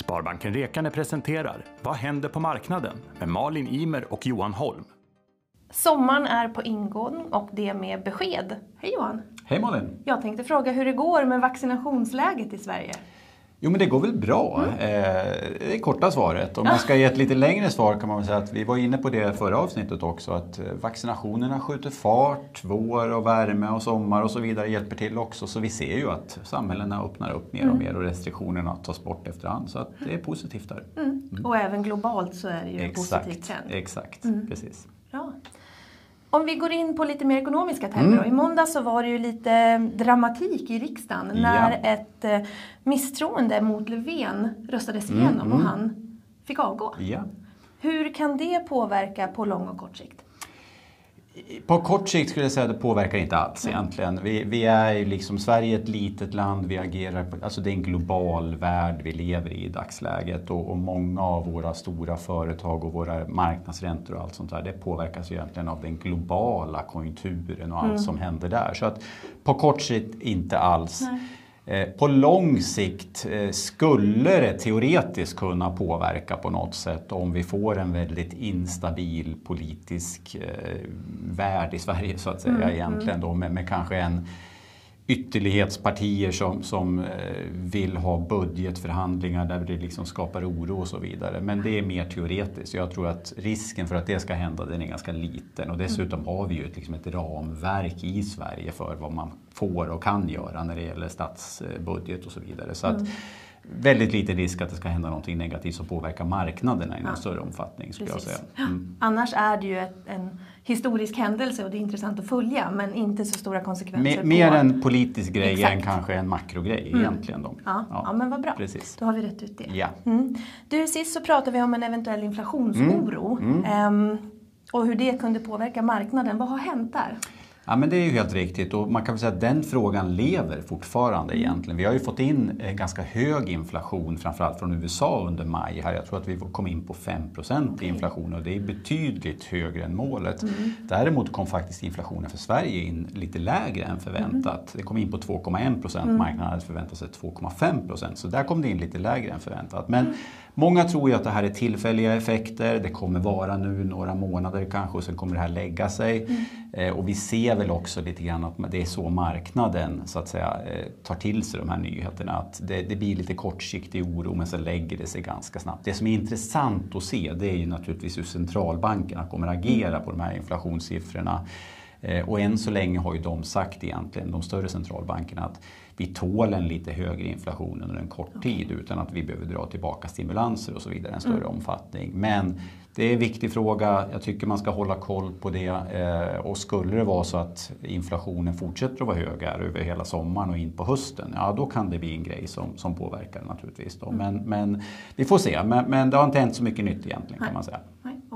Sparbanken Rekane presenterar Vad händer på marknaden? med Malin Imer och Johan Holm. Sommaren är på ingång och det med besked. Hej Johan! Hej Malin! Jag tänkte fråga hur det går med vaccinationsläget i Sverige. Jo men det går väl bra. Mm. Eh, det är korta svaret. Om man ska ge ett lite längre svar kan man säga att vi var inne på det förra avsnittet också att eh, vaccinationerna skjuter fart, vår och värme och sommar och så vidare hjälper till också. Så vi ser ju att samhällena öppnar upp mer och mm. mer och restriktionerna tas bort efterhand. Så att det är positivt där. Mm. mm. Och även globalt så är det ju en positiv trend. Exakt, mm. precis. Bra. Om vi går in på lite mer ekonomiska termer. Mm. I måndag så var det ju lite dramatik i riksdagen ja. när ett eh, misstroende mot Löfven röstades mm, igenom mm. och han fick avgå. Ja. Hur kan det påverka på lång och kort sikt? På kort sikt skulle jag säga att det påverkar inte alls mm. egentligen. Vi, vi är ju liksom, Sverige är ett litet land, vi agerar på, alltså det är en global värld vi lever i i dagsläget och, och, många av våra stora företag och våra marknadsräntor och allt sånt där det påverkas ju egentligen av den globala konjunkturen och allt mm. som händer där. Så att på kort sikt inte alls. Nej. Eh, på lång sikt eh, skulle det teoretiskt kunna påverka på något sätt om vi får en väldigt instabil politisk eh, värld i Sverige så att säga mm, egentligen då med, med kanske en ytterlighetspartier som, som eh, vill ha budgetförhandlingar där det liksom skapar oro och så vidare. Men det är mer teoretiskt. Jag tror att risken för att det ska hända den är ganska liten och dessutom har vi ju ett, liksom ett ramverk i Sverige för vad man får och kan göra när det gäller statsbudget och så vidare. Så att, mm väldigt liten risk att det ska hända någonting negativt som påverkar marknaderna i någon ja. större omfattning. Skulle jag säga. Mm. Annars är det ju ett, en historisk händelse och det är intressant att följa men inte så stora konsekvenser. Me, mer en politisk grej Exakt. än kanske en makrogrej mm. egentligen. Då. Ja, ja. ja, men vad bra. Precis. Då har vi rätt ut det. Ja. Mm. Du, sist så pratade vi om en eventuell inflationsoro um, och hur det kunde påverka marknaden. Vad har hänt där? Ja, men det är ju helt riktigt och man kan väl säga att den frågan lever fortfarande egentligen. Vi har ju fått in eh, ganska hög inflation framförallt från USA under maj. Här. Jag tror att vi kom in på 5 okay. i inflation och det är betydligt högre än målet. Mm. Däremot kom faktiskt inflationen för Sverige in lite lägre än förväntat. Mm. Det kom in på 2,1 procent, mm. marknaden hade förväntat sig 2,5 procent. Så där kom det in lite lägre än förväntat. Men mm. Många tror ju att det här är tillfälliga effekter, det kommer vara nu några månader kanske och sen kommer det här lägga sig. Mm. Eh, och vi ser väl också lite grann att det är så marknaden så att säga eh, tar till sig de här nyheterna. Att det, det, blir lite kortsiktig oro men sen lägger det sig ganska snabbt. Det som är intressant att se det är ju naturligtvis hur centralbankerna kommer att agera på de här inflationssiffrorna. Eh, och än så länge har ju de sagt egentligen, de större centralbankerna, att vi tål en lite högre inflation under en kort tid utan att vi behöver dra tillbaka stimulanser och så vidare i en större mm. omfattning. Men det är en viktig fråga. Jag tycker man ska hålla koll på det. Eh, och skulle det vara så att inflationen fortsätter att vara hög här över hela sommaren och in på hösten, ja då kan det bli en grej som, som påverkar naturligtvis. Då. Mm. Men, men vi får se. Men, men det har inte hänt så mycket nytt egentligen kan man säga.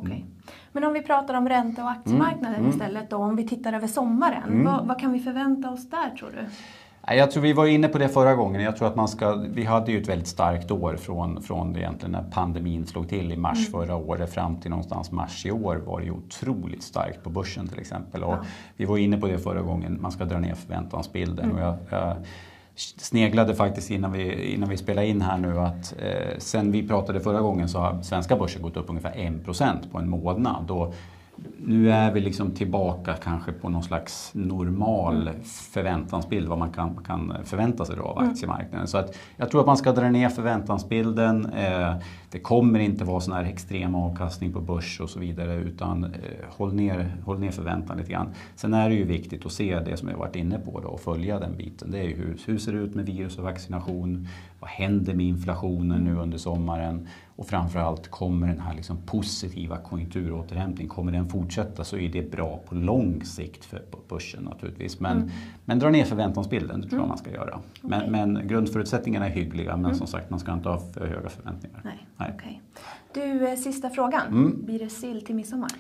Okay. Mm. Men om vi pratar om ränta och aktiemarknaden mm. istället då, om vi tittar över sommaren. Mm. Vad, vad kan vi förvänta oss där tror du? Jag tror vi var inne på det förra gången. Jag tror att man ska, vi hade ju ett väldigt starkt år från, från egentligen när pandemin slog till i mars mm. förra året fram till någonstans mars i år var det ju otroligt starkt på börsen till exempel. Och ja. Vi var inne på det förra gången, man ska dra ner förväntansbilden. Mm. Och jag, jag sneglade faktiskt innan vi, innan vi spelade in här nu att eh, sen vi pratade förra gången så har svenska börsen gått upp ungefär 1% på en månad. Och nu är vi liksom tillbaka kanske på någon slags normal förväntansbild, vad man kan, kan förvänta sig av mm. aktiemarknaden. Så att jag tror att man ska dra ner förväntansbilden. Eh, det kommer inte vara sån här extrem avkastning på börs och så vidare utan eh, håll, ner, håll ner förväntan lite grann. Sen är det ju viktigt att se det som jag varit inne på då, och följa den biten. Det är ju hur, hur ser det ut med virus och vaccination? Vad händer med inflationen nu under sommaren? Och framförallt, kommer den här liksom positiva konjunkturåterhämtningen, kommer den fortsätta så är det bra på lång sikt för börsen naturligtvis. Men, mm. men dra ner förväntansbilden, det tror jag mm. man ska göra. Men, okay. men grundförutsättningarna är hyggliga, men mm. som sagt man ska inte ha för höga förväntningar. Nej. Nej. Okay. Du, eh, sista frågan. Mm. Blir det sill till midsommar?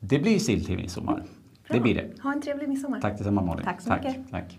Det blir sill till midsommar. Mm. Det blir det. Ha en trevlig midsommar. Tack detsamma Malin. Tack så tack, mycket. Tack.